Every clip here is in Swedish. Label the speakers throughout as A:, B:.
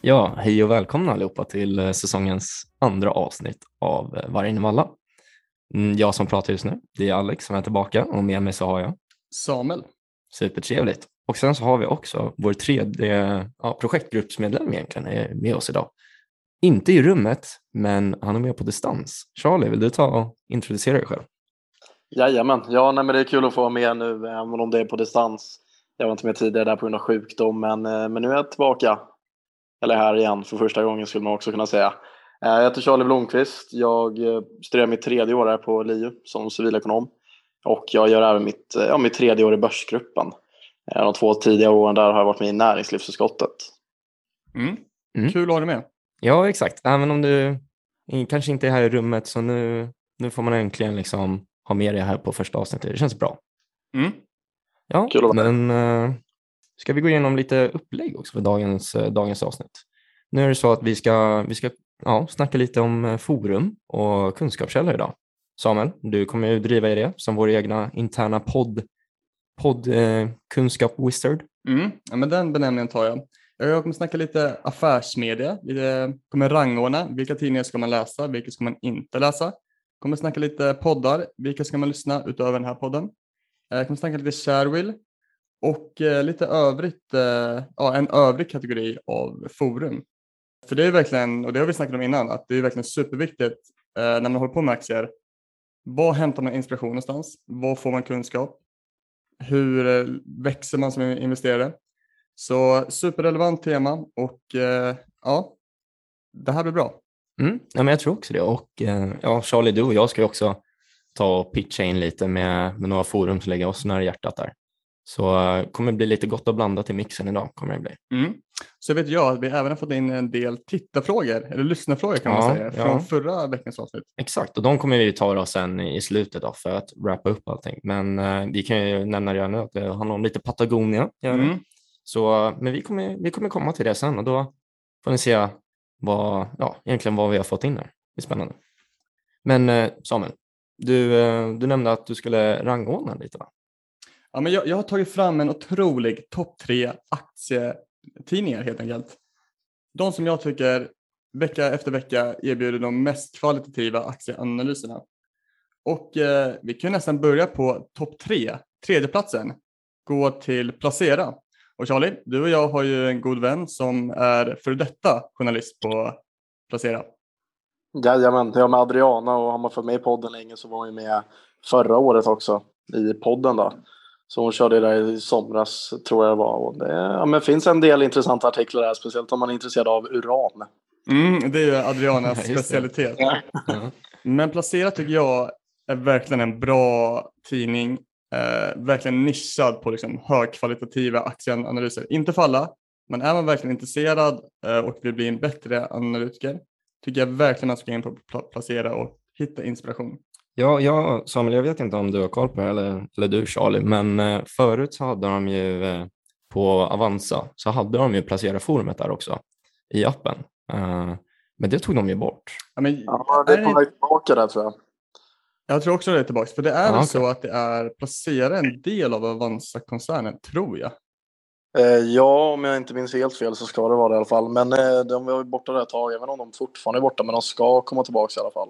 A: Ja, hej och välkomna allihopa till eh, säsongens andra avsnitt av eh, Vargen i Valla. Mm, Jag som pratar just nu, det är Alex som är tillbaka och med mig så har jag
B: Samuel.
A: supertrevligt. Och sen så har vi också vår tredje ja, projektgruppsmedlem egentligen är med oss idag. Inte i rummet, men han är med på distans. Charlie, vill du ta och introducera dig själv?
C: Jajamän, ja nej, men det är kul att få vara med nu även om det är på distans. Jag var inte med tidigare där på grund av sjukdom men, eh, men nu är jag tillbaka. Eller här igen för första gången skulle man också kunna säga. Eh, Jag heter Charlie Blomqvist. Jag eh, studerar mitt tredje år här på LiU som civilekonom. Och jag gör även mitt, ja, mitt tredje år i Börsgruppen. De två tidiga åren där har jag varit med i näringslivsutskottet.
B: Mm.
A: Mm.
B: Kul att ha dig med.
A: Ja, exakt. Även om du kanske inte är här i rummet så nu, nu får man äntligen liksom ha med dig här på första avsnittet. Det känns bra.
B: Mm.
A: Ja,
C: Kul att vara
A: men uh, ska vi gå igenom lite upplägg också för dagens, eh, dagens avsnitt? Nu är det så att vi ska, vi ska ja, snacka lite om eh, forum och kunskapskällor idag. Samuel, du kommer ju driva i det som vår egna interna podd, podd eh, kunskap wizard.
B: Mm. Ja, men den benämningen tar jag. Jag kommer snacka lite affärsmedia, lite, kommer rangordna, vilka tidningar ska man läsa, vilka ska man inte läsa. Kommer snacka lite poddar, vilka ska man lyssna utöver den här podden. Eh, jag kommer snacka lite Sharewill och eh, lite övrigt, eh, ja, en övrig kategori av forum. För det är verkligen, och det har vi snackat om innan, att det är verkligen superviktigt när man håller på med aktier. Var hämtar man inspiration någonstans? Var får man kunskap? Hur växer man som investerare? Så superrelevant tema och ja, det här blir bra.
A: Mm, ja, men jag tror också det. Och eh, ja, Charlie, du och jag ska ju också ta och pitcha in lite med, med några forum som ligger oss nära hjärtat där. Så eh, kommer det bli lite gott och blandat i mixen idag. Kommer det bli.
B: Mm. Så vet jag att vi även har fått in en del tittarfrågor, eller lyssnarfrågor kan
A: Ja,
B: man säga, från
A: ja.
B: förra veckans avsnitt.
A: Exakt, och de kommer vi ta oss sen i slutet då för att wrappa upp allting. Men eh, vi kan ju nämna redan nu att det handlar om lite Patagonia.
B: Mm.
A: Så, men vi kommer, vi kommer komma till det sen och då får ni se vad, ja, egentligen vad vi har fått in här. Det är spännande. Men eh, Samuel, du, eh, du nämnde att du skulle rangordna lite va?
B: Ja, men jag, jag har tagit fram en otrolig topp tre aktietidningar helt enkelt. De som jag tycker vecka efter vecka erbjuder de mest kvalitativa aktieanalyserna. Och eh, vi kan nästan börja på topp tre, tredjeplatsen, gå till Placera. Och Charlie, du och jag har ju en god vän som är för detta journalist på Placera.
C: Jajamän, jag med Adriana och har man följt med i podden länge så var hon ju med förra året också i podden då. Så hon körde där i somras tror jag det var. Och det ja, men finns en del intressanta artiklar där, speciellt om man är intresserad av uran.
B: Mm, det är ju Adrianas specialitet.
C: Ja.
B: Men Placera tycker jag är verkligen en bra tidning. Eh, verkligen nischad på liksom högkvalitativa aktieanalyser. Inte för alla, men är man verkligen intresserad eh, och vill bli en bättre analytiker tycker jag verkligen man ska gå in på Pla- Placera och hitta inspiration.
A: Ja, ja, Samuel, jag vet inte om du har koll på det eller, eller du Charlie, men eh, förut så hade de ju eh, på Avanza så hade de ju placera forumet där också i appen. Eh, men det tog de ju bort.
B: Ja, men,
C: Ja, det är på väg tillbaka där tror jag.
B: Jag tror också det är tillbaka, för det är väl
A: okej.
B: så att det är Placera en del av Avanza-koncernen, tror jag.
C: Eh, ja, om jag inte minns helt fel så ska det vara det i alla fall. Men eh, de var borta där ett tag, även om de fortfarande är borta. Men de ska komma tillbaka i alla fall.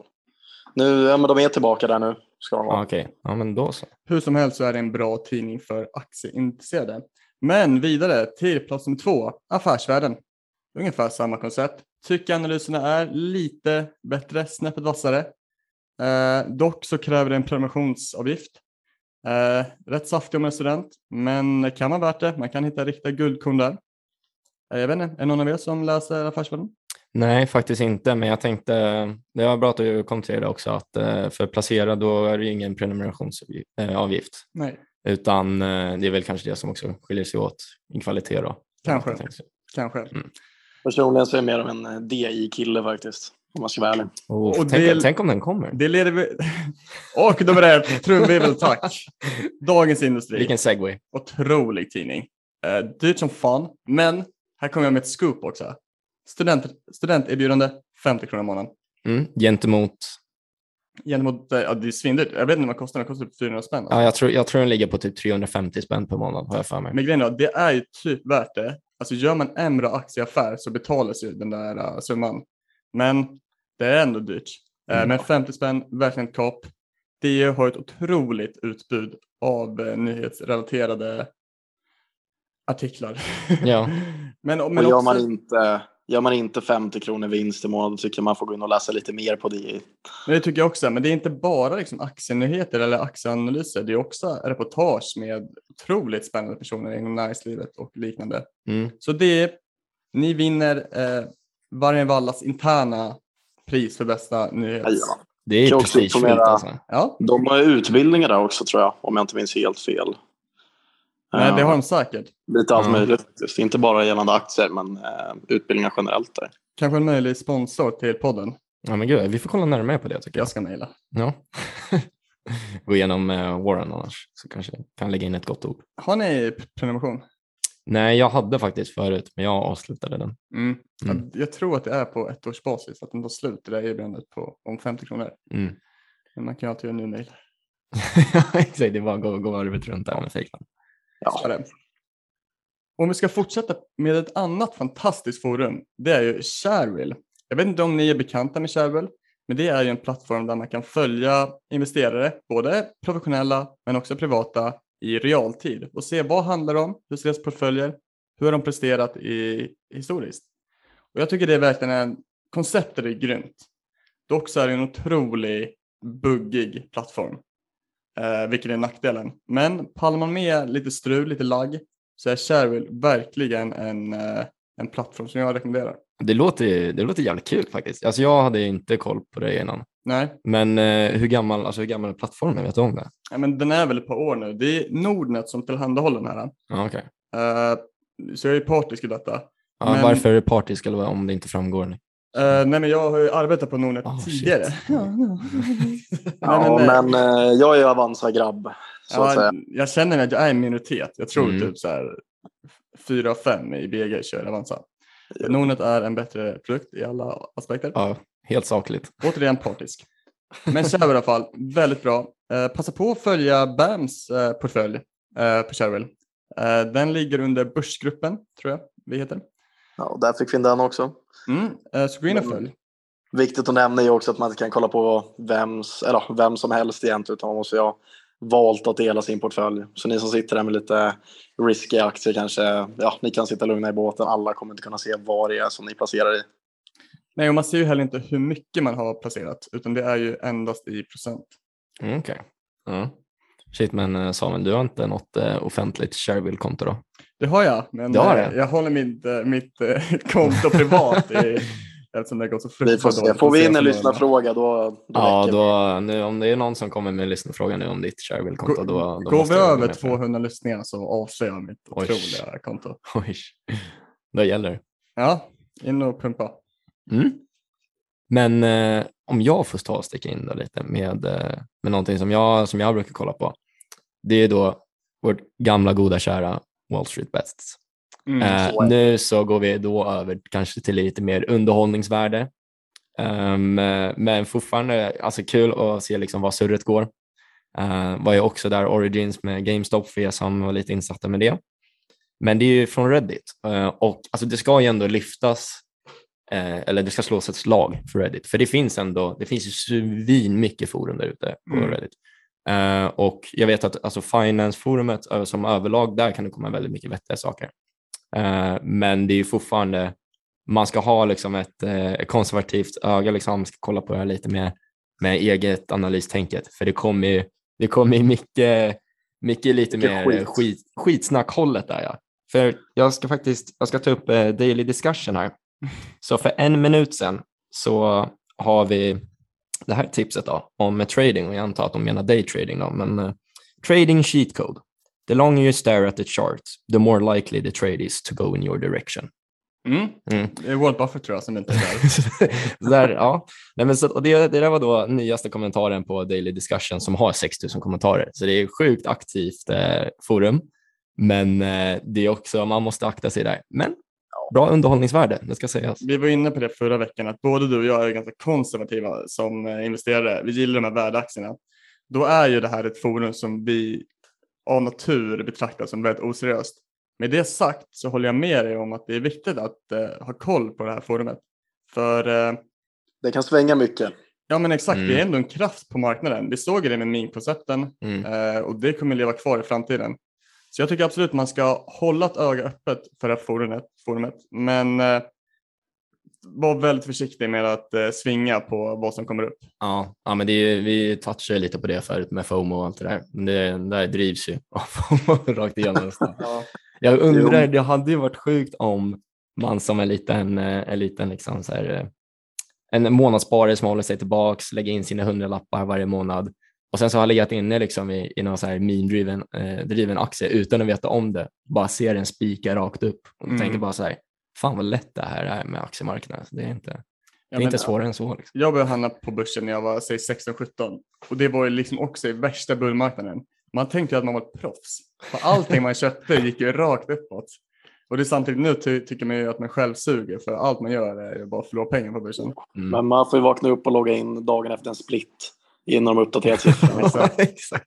C: Nu, ja, men de är tillbaka där nu. Ska de
A: Ja,
C: vara.
A: Okej, ja, men då så.
B: Hur som helst så är det en bra tidning för aktieintresserade. Men vidare till plats nummer två, Affärsvärlden. Ungefär samma koncept. Tycker analyserna är lite bättre, snäppet vassare. Eh, dock så kräver det en prenumerationsavgift. Eh, rätt saftig om man är student, men kan vara värt det. Man kan hitta riktiga guldkorn där. Eh, jag vet inte, är det någon av er som läser Affärsvärlden?
A: Nej, faktiskt inte, men jag tänkte, det var bra att du kom till det också, att eh, för placera då är det ju ingen prenumerationsavgift,
B: Nej,
A: utan eh, det är väl kanske det som också skiljer sig åt i kvalitet då.
B: Kanske. Kanske.
C: Personligen så är jag mer av en eh, DI-kille faktiskt. Om man ska vara ärlig.
A: Oh,
B: Och
A: tänk,
B: det-
A: tänk om den kommer.
B: Det leder vi... Och nummer ett, trumvirvel tack. Dagens Industri.
A: Vilken segway.
B: Otrolig tidning. Eh, dyrt som fan, men här kommer jag med ett scoop också. Student, studenterbjudande 50 kronor i månaden.
A: Mm, gentemot
B: gentemot, eh, ja det är svindyrt. Jag vet inte vad det kostar, det kostar typ 400 spänn.
A: Ja, jag, tror, jag tror den ligger på typ 350 spänn per månad har jag för mig.
B: Men grejen är, det är ju typ värt det. Alltså gör man en bra aktieaffär så betalas ju den där uh, summan. Men det är ändå dyrt. Uh,
A: Mm.
B: Men 50 spänn, verkligen topp. DI har ett otroligt utbud av uh, nyhetsrelaterade artiklar.
A: Ja.
B: men,
C: Och
B: men
C: gör,
B: också,
C: man inte, gör man inte 50 kronor vinst i månaden tycker jag man får gå in och läsa lite mer på det.
B: men det tycker jag också, men det är inte bara liksom aktienyheter eller aktieanalyser. Det är också reportage med otroligt spännande personer inom näringslivet och liknande.
A: Mm.
B: Så det, ni vinner eh, Vargen Vallas interna pris för bästa nyhets...
C: Ja.
A: Det är prestigefyllt alltså.
B: Ja,
C: De har utbildningar där också tror jag, om jag inte minns helt fel.
B: nej, det
C: Eh,
B: har de säkert.
C: Lite allt möjligt. Just Inte bara gällande aktier, men eh, utbildningar generellt där.
B: Kanske en möjlig sponsor till podden.
A: Ja, men gud, vi får kolla närmare på det tycker jag.
B: Jag ska mejla.
A: Ja. Gå igenom uh, Warren annars, så kanske kan lägga in ett gott ord.
B: Har ni prenumeration?
A: Nej, jag hade faktiskt förut, men jag avslutade den.
B: Mm.
A: Mm.
B: Jag, jag tror att det är på ett års basis, att den tar slut det där erbjudandet på om 50 kronor.
A: Mm.
B: Men man kan ju alltid göra en ny mejl.
A: Exakt, det är bara att gå, gå varvet runt där med fejkland.
C: Ja.
B: Om vi ska fortsätta med ett annat fantastiskt forum, det är ju Sharewill. Jag vet inte om ni är bekanta med Sharewill, men det är ju en plattform där man kan följa investerare, både professionella men också privata, i realtid och se vad handlar om, hur ser deras portföljer, hur har de presterat i, historiskt. Och jag tycker det är verkligen en, konceptet är grymt. Dock så är det en otrolig buggig plattform, eh, vilket är nackdelen. Men pallar man med lite strul, lite lagg, så är Shareville verkligen en, eh, en plattform som jag rekommenderar.
A: Det låter, det låter jävligt kul faktiskt. Alltså jag hade inte koll på det innan.
B: Nej,
A: Men eh, hur, gammal, alltså hur gammal är plattformen? Vet du om det?
B: ja, men den är väl ett par år nu. Det är Nordnet som tillhandahåller den här.
A: Ja, okej.
B: Eh, så jag är partisk i detta.
A: Ja,
B: Men-
A: Varför är det partisk eller vad- om det inte framgår?
B: Eh, nej, men jag har ju arbetat på Nordnet
A: Oh,
B: tidigare. Ja, ja.
C: Ja,
B: men,
C: men eh, jag är ju Avanza-grabb, så att
B: Ja,
C: säga.
B: jag känner att jag är en minoritet. Jag tror
A: Mm.
B: typ så här fyra av fem i BG kör Avanza.
C: Ja.
B: Nordnet är en bättre produkt i alla aspekter.
A: Ja, helt sakligt.
B: Återigen partisk. Men Sharewell i alla fall, väldigt bra. Eh, passa på att följa BAMs eh, portfölj eh, på Sharewell. Eh, den ligger under Börsgruppen, tror jag vi heter.
C: Ja, och där fick vi in den också.
B: Mm, eh, så gå in och följ.
C: Viktigt att nämna är ju också att man inte kan kolla på vems, eller vem som helst egentligen, utan man måste ha valt att dela sin portfölj. Så ni som sitter där med lite risky aktier kanske, ja, ni kan sitta lugna i båten. Alla kommer inte kunna se vad det är som ni placerar i.
B: Nej, och man ser ju heller inte hur mycket man har placerat, utan det är ju endast i procent.
A: Mm, Okej. Ja. Shit, men eh, Samuel, du har inte något eh, offentligt Sharewill-konto då?
B: Det har jag, men
A: Det har
B: eh,
A: det?
B: jag håller mitt, eh, mitt eh, konto privat i, eftersom det har gått så fruktansvärt dåligt
C: Får vi in en lyssnarfråga då, då
A: Ja, då, nu, om det är någon som kommer med en lyssnarfråga nu om ditt Sharewill-konto, då, då
B: Går vi
A: jag
B: över
A: med på det.
B: 200 lyssningar så avslöjar jag mitt
A: Oj.
B: otroliga konto.
A: Oj, då gäller det.
B: Ja, in och pumpa.
A: Mm. Men eh, om jag får ta och sticka in då lite med, eh, med någonting som jag, som jag brukar kolla på. Det är då vårt gamla goda kära Wall Street Bests.
B: Mm.
A: Eh,
C: så det.
A: nu så går vi då över kanske till lite mer underhållningsvärde. Eh, men fortfarande alltså kul att se liksom vad surret går. Uh, var ju också där Origins med GameStop för er som var lite insatta med det. Men det är ju från Reddit Eh, och alltså det ska ju ändå lyftas eh, eller det ska slås ett slag för Reddit. För det finns ändå, det finns ju svin mycket forum där ute på
B: Mm.
A: Reddit. Eh, och jag vet att alltså Finance-forumet eh, som överlag, där kan det komma väldigt mycket vettiga saker. Eh, men det är ju fortfarande, man ska ha liksom ett eh, konservativt öga, liksom, man ska kolla på det här lite med, med eget analystänket. För det kommer ju det kommer mycket, mycket lite
C: Mycket
A: mer
C: skit.
A: skit, skitsnackhållet där. Ja. För jag ska faktiskt jag ska ta upp eh, daily discussion här. Så för en minut sedan så har vi det här tipset då, om trading och jag antar att de menar daytrading då, men eh, trading cheat code. The longer you stare at the chart, the more likely the trade is to go in your direction.
B: Mm.
A: Mm.
B: Det är Warren Buffett tror jag som inte är där.
A: där, ja. Nej, men så, och det, det där var då nyaste kommentaren på Daily Discussion som har 6000 kommentarer. Så det är sjukt aktivt eh, forum. Men eh, det är också, man måste akta sig där. Men bra underhållningsvärde, det ska sägas.
B: Vi var inne på det förra veckan att både du och jag är ganska konservativa som eh, investerare. Vi gillar de här värdeaktierna. Då är ju det här ett forum som vi av natur betraktar som väldigt oseriöst. Med det sagt så håller jag med dig om att det är viktigt att eh, ha koll på det här forumet. För eh,
C: Det kan svänga mycket.
B: ja men exakt, det är
A: Mm.
B: ändå en kraft på marknaden. Vi såg det med minkoncepten
A: Mm.
B: eh, och det kommer leva kvar i framtiden. Så jag tycker absolut man ska hålla ett öga öppet för det här forumet, forumet. men eh, var väldigt försiktig med att eh, svinga på vad som kommer upp.
A: Ja, ja men det är, ju- vi touchade lite på det förut med FOMO och allt det där. Men det där drivs ju av FOMO rakt igenom.
B: Ja.
A: Jag undrar,
C: Jo.
A: det hade ju varit sjukt om man som en liten, eh, en liten liksom så här, eh, en månadssparare som håller sig tillbaks, lägger in sina hundralappar varje månad och sen så har legat inne liksom i, i någon så här mean-driven eh, driven aktie utan att veta om det. Bara ser den spika rakt upp och
B: Mm.
A: tänker bara så här, fan vad lätt det här är med aktiemarknaden. Det är inte, det
B: Ja,
A: är
B: men,
A: inte svårare än så. Liksom.
B: Jag började handla på börsen när jag var säg 16-17 och det var ju liksom också i värsta bullmarknaden. Man tänkte ju att man var ett proffs. För allting man köpte gick ju rakt uppåt. Och det är samtidigt nu ty tycker man ju att man själv suger för allt man gör är ju bara att förlora pengar på börsen.
A: Mm.
C: Men man får ju vakna upp och logga in dagen efter en split innan de uppdaterat siffrorna.
A: Exakt.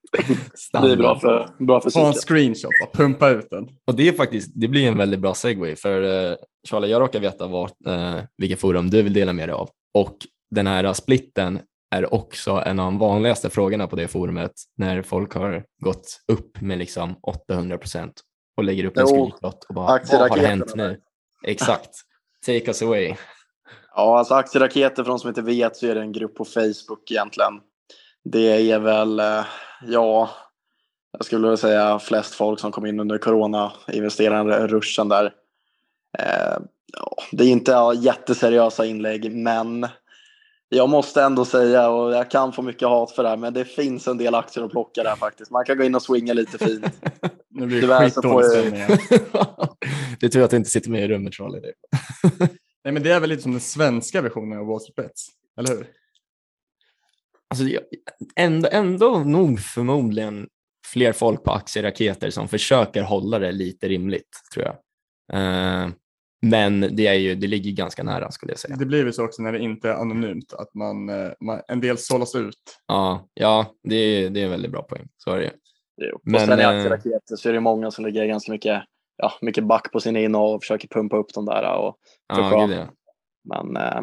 C: Det är bra för, bra för
B: Ta en screenshot och pumpa ut den.
A: Och det är faktiskt, det blir en väldigt bra segway för eh, Charlie, jag råkar veta vart, eh, vilka forum du vill dela med dig av och den här splitten är också en av de vanligaste frågorna på det forumet när folk har gått upp med liksom 800 procent och lägger upp en screenshot och bara, vad har hänt nu? Exakt. Take us away.
C: Ja, alltså aktieraketer för de som inte vet så är det en grupp på Facebook egentligen. Det är väl, eh, ja, jag skulle vilja säga flest folk som kom in under corona, investeraren-ruschen där. Eh, det är inte jätteseriösa inlägg, men jag måste ändå säga, och jag kan få mycket hat för det här, men det finns en del aktier att plocka där faktiskt. Man kan gå in och swinga lite fint.
B: Nu blir det
C: så
B: skitdålig
C: får jag-
B: stämning.
A: det är tur att du inte sitter med i rummet Charlie. Det-
B: Nej men det är väl lite som den svenska versionen av Wall Street Bets, eller hur?
A: Alltså, ändå, ändå nog förmodligen fler folk på aktieraketer som försöker hålla det lite rimligt, tror jag. Eh, men det, är ju, det ligger ganska nära, skulle jag säga.
B: Det blir väl så också när det inte är anonymt, att man, eh, man en del sållas ut.
A: Ja, ja det, är, det är en väldigt bra poäng. Så är det ju.
C: Jo.
A: Men,
C: och sen i aktieraketer så är det många som ligger ganska mycket, ja, mycket back på sina innehav och försöker pumpa upp dem där. Och,
A: Ja, gud, ja.
C: men, eh,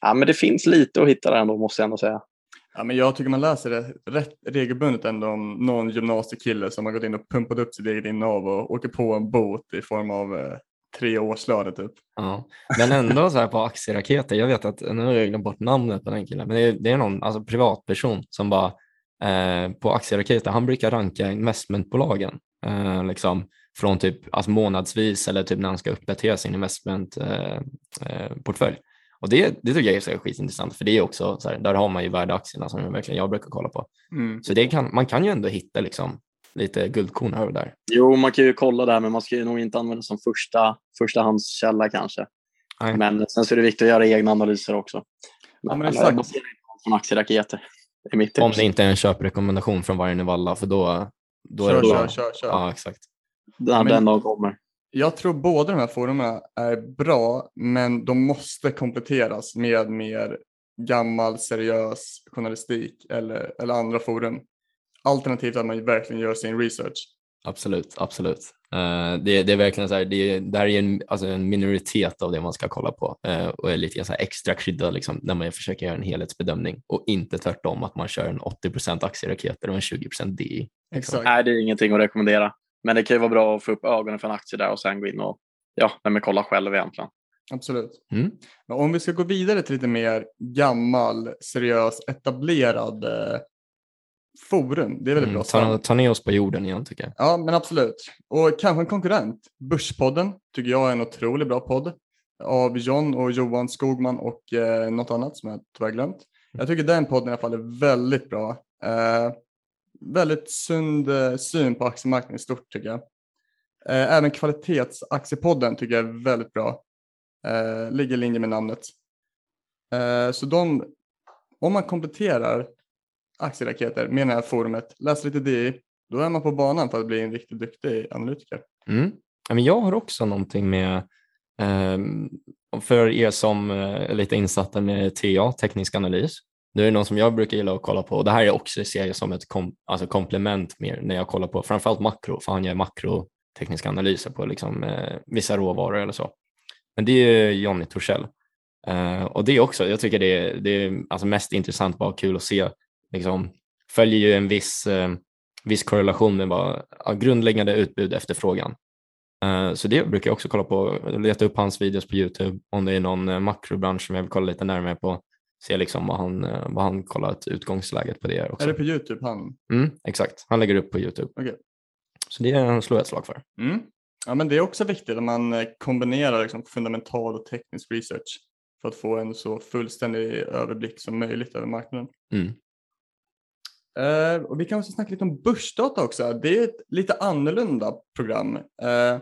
C: ja, men det finns lite att hitta där ändå måste jag ändå säga.
B: Ja, men jag tycker man läser det rätt regelbundet ändå om någon gymnasiekille som har gått in och pumpat upp sitt eget innehav och åker på en bot i form av eh, tre årslöner typ.
A: Ja. Men ändå så här på aktieraketer, jag vet att, nu har jag glömt bort namnet på den killen, men det är, det är någon alltså privatperson som bara eh, på aktieraketer, han brukar ranka investmentbolagen eh, liksom från typ alltså månadsvis eller typ när han ska uppdatera sin investmentportfölj. Eh, eh och det, det tycker jag är skitintressant, för det är också så här, där har man ju värdeaktierna som verkligen jag brukar kolla på. Så det kan, man kan ju ändå hitta liksom lite guldkorn här och där.
C: Jo, man kan ju kolla där, men man ska ju nog inte använda det som första, förstahandskälla kanske.
A: Nej.
C: Men sen så är det viktigt att göra egna analyser också.
B: Ja, men
C: Men,
B: exakt.
C: allt från aktieraketer. Det är mitt
A: Om det inte är en köprekommendation från Vargen Valla, för då, då är
B: Kör,
A: det
B: kör,
A: bra.
B: kör, kör.
A: Ja, exakt.
C: Den,
B: Men-
C: den dagen kommer.
B: Jag tror båda de här forumen är bra, men de måste kompletteras med mer gammal seriös journalistik eller, eller andra forum. Alternativt att man verkligen gör sin research.
A: Absolut, absolut. Eh, det, det är verkligen så här, det, det här är en, alltså en minoritet av det man ska kolla på eh, och är lite så här extra krydda liksom, när man försöker göra en helhetsbedömning och inte tvärtom att man kör en 80% aktieraketer och en 20 DI.
B: Exakt.
C: Nej, det är ingenting att rekommendera. Men det kan ju vara bra att få upp ögonen för en aktie där och sen gå in och ja, men kolla själv egentligen.
B: Absolut.
A: Mm.
B: Men om vi ska gå vidare till lite mer gammal, seriös, etablerad eh, forum. Det är väl ett
A: Mm,
B: bra
A: ta, ta ner oss på jorden igen tycker jag.
B: Ja, men absolut. Och kanske en konkurrent. Börspodden tycker jag är en otroligt bra podd av John och Johan Skogman och eh, något annat som jag tyvärr glömt. Jag tycker den podden i alla fall är väldigt bra. Eh, väldigt sund eh, syn på aktiemarknaden i stort tycker jag. Eh, även kvalitetsaktiepodden tycker jag är väldigt bra. Eh, ligger i linje med namnet. Så de, om man kompletterar aktieraketer med det här forumet, läser lite DI, då är man på banan för att bli en riktigt duktig analytiker.
A: Mm. Men jag har också någonting med ehm, för er som är lite insatta med TA, teknisk analys, nu är det någon som jag brukar gilla att kolla på och det här är också ser jag som ett kom, alltså komplement mer när jag kollar på framförallt makro, för han gör makrotekniska analyser på liksom, eh, vissa råvaror eller så. Men det är Jonny Torssell. Uh, och det också, jag tycker det är, det är alltså mest intressant, bara kul att se, liksom, följer ju en viss, uh, viss korrelation med bara, uh, grundläggande utbud efterfrågan. Uh, så det brukar jag också kolla på, leta upp hans videos på Youtube om det är någon uh, makrobransch som jag vill kolla lite närmare på, se liksom vad han, uh, vad han kollat utgångsläget på det också.
B: Är det på Youtube han?
A: Mm, exakt, han lägger upp på Youtube.
B: Okay.
A: Så det slår jag ett slag för.
B: Mm. Ja, men det är också viktigt att man kombinerar liksom fundamental och teknisk research för att få en så fullständig överblick som möjligt över marknaden.
A: Mm.
B: Uh, och vi kan också snacka lite om börsdata också. Det är ett lite annorlunda program. Uh,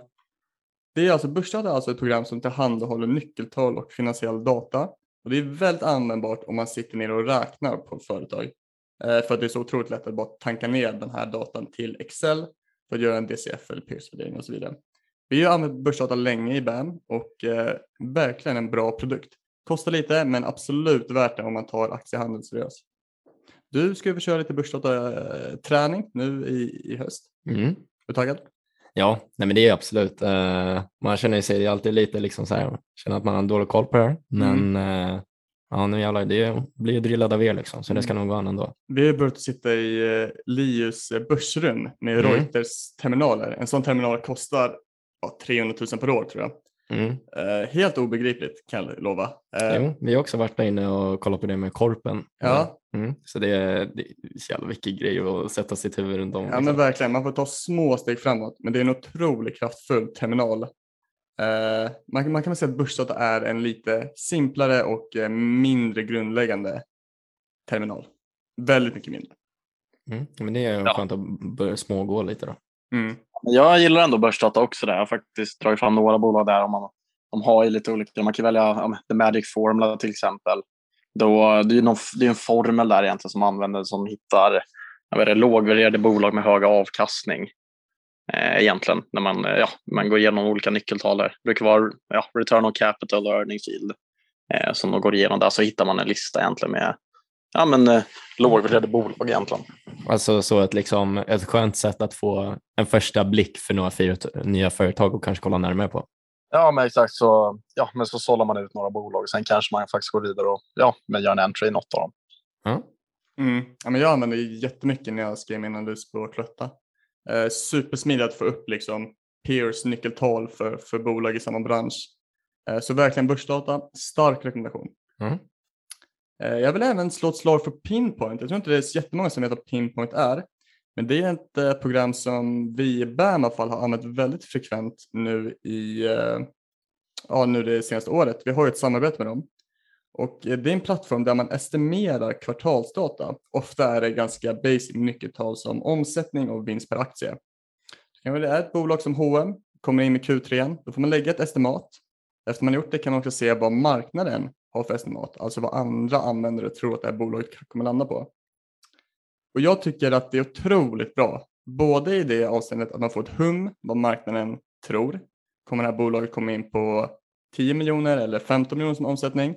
B: det är alltså, börsdata är alltså ett program som tillhandahåller nyckeltal och finansiell data. Och det är väldigt användbart om man sitter ner och räknar på ett företag. Uh, för att det är så otroligt lätt att bara tanka ner den här datan till Excel för att göra en DCF eller peersvärdering och så vidare. Vi har använt börsdata länge i BAM och verkligen en bra produkt. Kostar lite men absolut värt det om man tar aktiehandeln seriöst. Du ska ju köra lite börsdata-träning nu i, i höst.
A: Mm.
B: Är du taggad?
A: Ja, nej men det är absolut. Uh, man känner sig alltid lite liksom så här, känner att man har dålig koll på det här. Men mm. uh, ja, nu jävlar, det blir drillad av er liksom, så det ska mm. nog gå an ändå.
B: Vi har börjat sitta i uh, Lius börsrum med mm. Reuters terminaler. En sån terminal kostar ja, 300 000 per år tror jag.
A: Mm.
B: Uh, helt obegripligt kan jag lova. Uh,
A: jo, vi har också varit där inne och kollat på det med korpen.
B: Ja.
A: Mm. Så det är, det är så jävla mycket grej att sätta sitt huvud runt om.
B: Ja liksom. men verkligen, man får ta små steg framåt men det är en otroligt kraftfull terminal. Uh, man, man, kan väl säga att börsdata är en lite simplare och mindre grundläggande terminal. Väldigt mycket mindre.
A: Mm. Men det är ja. skönt att börja smågå lite då.
B: Mm.
C: Jag gillar ändå börsdata också. Där. Jag har faktiskt dragit fram några bolag där. Om man, de har ju lite olika. Man kan välja ja, The Magic Formula till exempel. Då, det är någon, det är en formel där egentligen som använder som hittar jag lågvärderade bolag med hög avkastning. Eh, egentligen när man, eh, ja, man går igenom olika nyckeltal. Där. Det brukar vara ja, return on capital och Earning Field eh, som de går igenom där. Så hittar man en lista egentligen med ja, men, eh, lågvärderade bolag egentligen.
A: Alltså så ett, liksom, ett skönt sätt att få en första blick för några nya företag och kanske kolla närmare på.
C: Ja, men exakt. Så, ja, men så sållar man ut några bolag. Sen kanske man faktiskt går vidare och ja, men gör en entry i något av dem.
A: Mm.
B: Mm. Ja, men jag använder jättemycket när jag skriver min analys på Klötta. Eh, supersmidigt att få upp liksom peers nyckeltal för, för bolag i samma bransch. Eh, så verkligen börsdata, stark rekommendation.
A: Mm.
B: Eh, jag vill även slå ett slag för Pinpoint. Jag tror inte det är så jättemånga som vet vad Pinpoint är. Men det är ett eh, program som vi i BAM i alla fall har använt väldigt frekvent nu i eh, ja, nu det senaste året. Vi har ju ett samarbete med dem. Och det är en plattform där man estimerar kvartalsdata. Ofta är det ganska basic nyckeltal som omsättning och vinst per aktie. Det är ett bolag som H&M kommer in med Q3, då får man lägga ett estimat. Efter man gjort det kan man också se vad marknaden har för estimat, alltså vad andra användare tror att det här bolaget kommer landa på. Och jag tycker att det är otroligt bra, både i det avseendet att man får ett hum vad marknaden tror. Kommer det här bolaget komma in på 10 miljoner eller 15 miljoner som omsättning?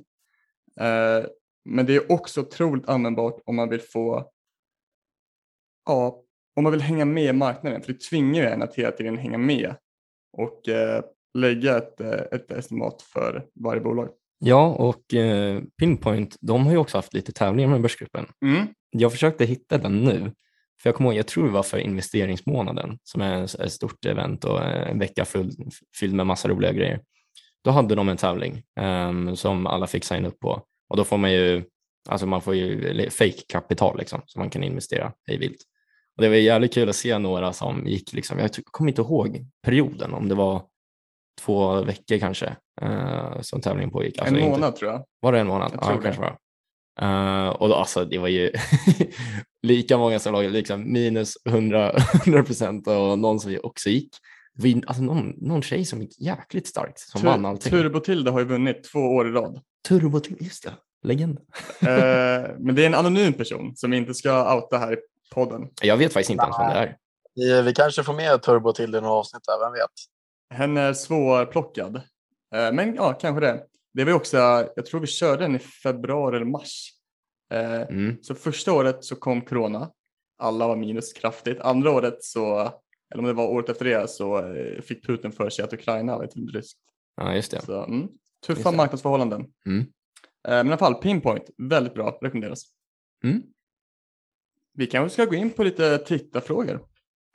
B: Eh, men det är också otroligt användbart om man vill få, ja, om man vill hänga med i marknaden, för det tvingar ju en att hela tiden hänga med och eh, lägga ett, eh, ett estimat för varje bolag.
A: Ja, och eh, Pinpoint, de har ju också haft lite tävlingar med Börsgruppen.
B: Mm.
A: Jag försökte hitta den nu, för jag kommer ihåg, jag tror det var för inveringsmånaden som är ett stort event och en vecka fylld, fylld med massa roliga grejer. Då hade de en tävling um, som alla fick signa upp på och då får man ju, alltså man får ju fake-kapital liksom, som man kan investera i vilt. Och det var jävligt kul att se några som gick, liksom, jag kommer inte ihåg perioden, om det var två veckor kanske uh, som tävlingen pågick.
B: Alltså en månad inte, tror jag.
A: Var det en månad?
B: Jag ja,
A: kanske var. Uh, och då, alltså, det var ju lika många som låg liksom minus 100 procent och någon som också gick. Ju, alltså, någon, någon tjej som gick jäkligt starkt som Tur, vann allting.
B: Turbotilde har ju vunnit två år i rad.
A: Turbotilde, just det. Legend.
B: uh, men det är en anonym person som vi inte ska outa här i podden.
A: Jag vet faktiskt inte ens vem det är.
C: Vi, vi kanske får med Turbo till i några avsnitt där, vem vet?
B: Hen är svårplockad. Eh, Men ja, kanske det. Det var också, jag tror vi körde den i februari eller mars. Eh,
A: Mm.
B: Så första året så kom corona. Alla var minus kraftigt. Andra året så, eller om det var året efter det, så eh, fick Putin för sig att Ukraina var ett ryskt.
A: Ja, just det.
B: Så, mm, tuffa
A: Just det.
B: marknadsförhållanden.
A: Mm.
B: Men i alla fall, Pinpoint, väldigt bra, rekommenderas.
A: Mm.
B: Vi kanske ska gå in på lite tittarfrågor,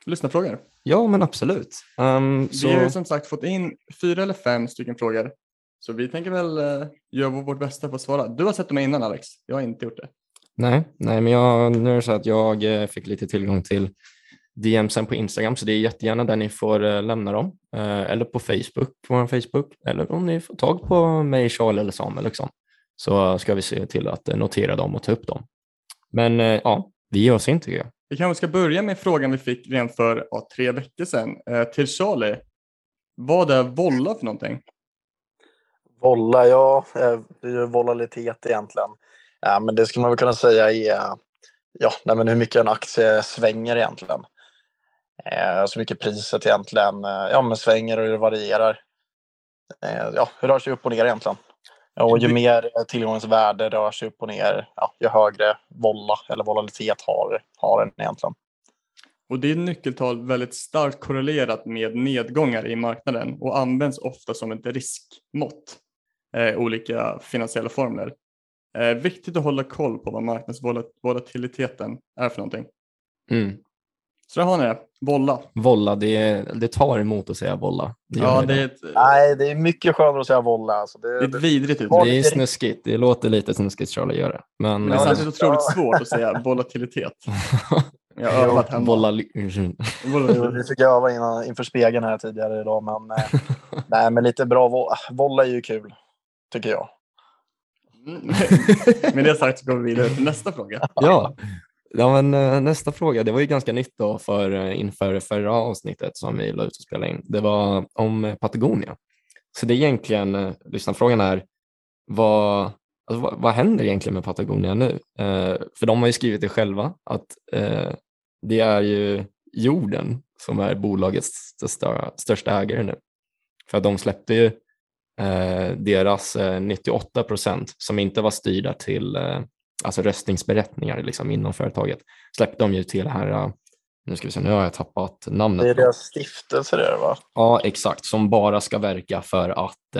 B: lyssnarfrågor.
A: Ja, men absolut. Um, så...
B: Vi har ju som sagt fått in fyra eller fem stycken frågor. Så vi tänker väl eh, göra vårt bästa för att svara. Du har sett dem innan Alex, jag har inte gjort det.
A: Nej, nej, men jag, nu är det så att jag eh, fick lite tillgång till DMsen på Instagram, så det är jättegärna där ni får eh, lämna dem. Eller på Facebook, på vår Facebook, eller om ni får tag på mig, Charlie eller Samuel, liksom. så ska vi se till att notera dem och ta upp dem. Men ja, vi ger oss in tycker jag.
B: Vi kanske ska börja med frågan vi fick redan för ja, tre veckor sedan. Eh, till Charlie. Vad är volla för någonting?
C: Volla, ja, eh, det är ju volatilitet egentligen. Ja, men det skulle man väl kunna säga är ja, nej, men hur mycket en aktie svänger egentligen. Eh, så mycket priset egentligen eh, ja, men svänger och hur det varierar. Eh, ja, hur rör sig upp och ner egentligen. Och ju mer tillgångens värde rör sig upp och ner, ja, ju högre volla eller volatilitet har, har den egentligen.
B: Och det är nyckeltal väldigt starkt korrelerat med nedgångar i marknaden och används ofta som ett riskmått. Eh, olika finansiella formler. Eh, viktigt att hålla koll på vad marknadsvolatiliteten är för någonting.
A: Mm.
B: Så där har ni det. Volla.
A: Volla, det, det tar emot att säga volla. Det,
B: Ja,
A: det.
B: det är ett,
C: Nej, det är mycket skönare att säga volla. Alltså.
B: det är
C: Det,
B: ett
C: det,
B: vidrigt uttryck.
A: Det är
C: det-
A: snuskigt. Det låter lite snuskigt Charlie gör det. Men,
B: Men
C: Ja,
B: samtidigt
C: det-
B: otroligt svårt att säga volatilitet. Jag har övat hemma.
C: Vi fick öva innan, inför spegeln här tidigare idag, men, eh, nej, men lite bra vo- volla är ju kul, tycker jag.
B: Mm. Med det sagt så går vi vidare till nästa fråga.
A: ja ja, men eh, nästa fråga, det var ju ganska nytt då för, eh, inför förra avsnittet som vi la ut och spelade in. Det var om eh, Patagonia. Så det är egentligen, lyssnarfrågan är, vad, alltså, vad, vad händer egentligen med Patagonia nu? Eh, för de har ju skrivit det själva, att eh, det är ju jorden som är bolagets största, största ägare nu. För att de släppte ju eh, deras eh, 98 procent som inte var styrda till eh, alltså röstningsberättningar liksom, inom företaget släppte de ju till det här, eh, nu ska vi se, nu har jag tappat namnet.
C: Det är deras stiftelse det va?
A: Ja, exakt, som bara ska verka för att,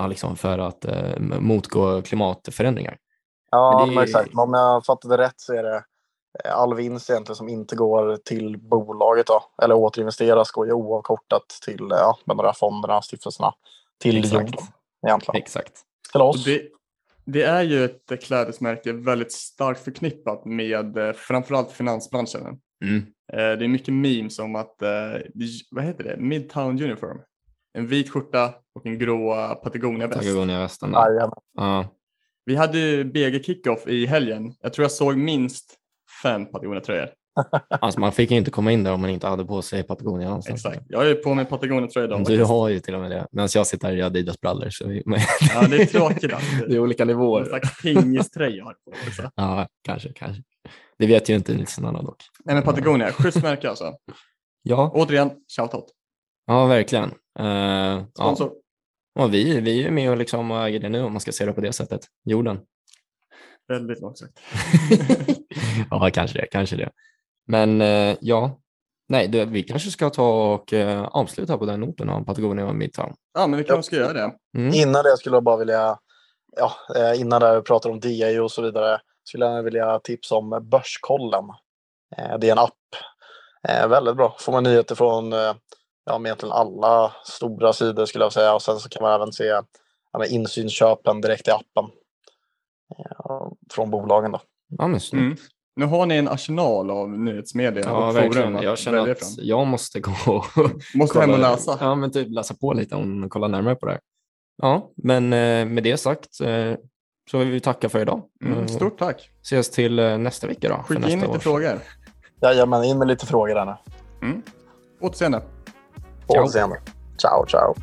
A: eh, liksom för att eh, motgå klimatförändringar.
C: Ja,
A: Men det är-
C: exakt. Men om jag fattade rätt så är det all vinst egentligen som inte går till bolaget då, eller återinvesteras går ju oavkortat till ja, med de här fonderna, stiftelserna, till
A: Exakt.
C: jorden egentligen.
A: Exakt.
C: Till
B: Och
C: oss.
B: det, det är ju ett klädesmärke väldigt starkt förknippat med eh, framförallt finansbranschen.
A: Mm.
B: Eh, Det är mycket memes om att, eh, vad heter det, Midtown Uniform. En vit skjorta och en grå Patagonia-väst.
A: Patagonia-västen. Ja,
B: Vi hade ju BG Kickoff i helgen. Jag tror jag såg minst fem Patagonia-tröjor.
A: alltså man fick ju inte komma in där om man inte hade på sig Patagonia någonstans.
B: Exakt. Jag har ju på mig Patagonia-tröja idag.
A: Du har ju till och med det, medan jag sitter här i Adidas-brallor. Vi,
B: Ja, det är tråkigt. att-
A: det är olika nivåer.
B: slags pingiströja har på också.
A: Ja, kanske, kanske. Det vet ju inte lyssnarna dock.
B: Nej men Patagonia, schysst märke alltså.
A: Ja,
B: Återigen, shoutout.
A: ja verkligen. Uh, ja.
B: Sponsor.
A: Och vi, vi är ju med och liksom äger det nu om man ska se det på det sättet. Jorden.
B: Väldigt långsökt.
A: ja, kanske det, kanske det. Men eh, ja, nej, det, vi kanske ska ta och eh, avsluta på den noten om Patagonia och Midtown.
B: Ja, men vi kanske ska göra det.
A: Mm.
C: Innan det skulle jag bara vilja, ja, eh, innan det vi pratar om DI och så vidare, skulle jag vilja tipsa om Börskollen. Eh, Det är en app. Eh, Väldigt bra. Får man nyheter från eh, ja, egentligen alla stora sidor skulle jag säga. Och sen så kan man även se ja, insynsköpen direkt i appen. Eh, Från bolagen då.
A: Ja, men snyggt.
B: Mm. Nu har ni en arsenal av nyhetsmedia
A: Ja,
B: och
A: verkligen. Jag känner att
B: från.
A: jag måste gå och
B: Måste hem och läsa.
A: Ja, men typ läsa på lite och kolla närmare på det här. Ja, men eh, med det sagt eh, så vill vi tacka för idag.
B: Mm,
A: Och
B: stort tack.
A: Ses till eh, nästa vecka då.
B: Skicka in lite
A: års-
B: frågor.
C: Jajamän, in med lite frågor där nu.
B: Mm. Återseende.
C: På
A: Ciao.
C: återseende. Ciao, ciao.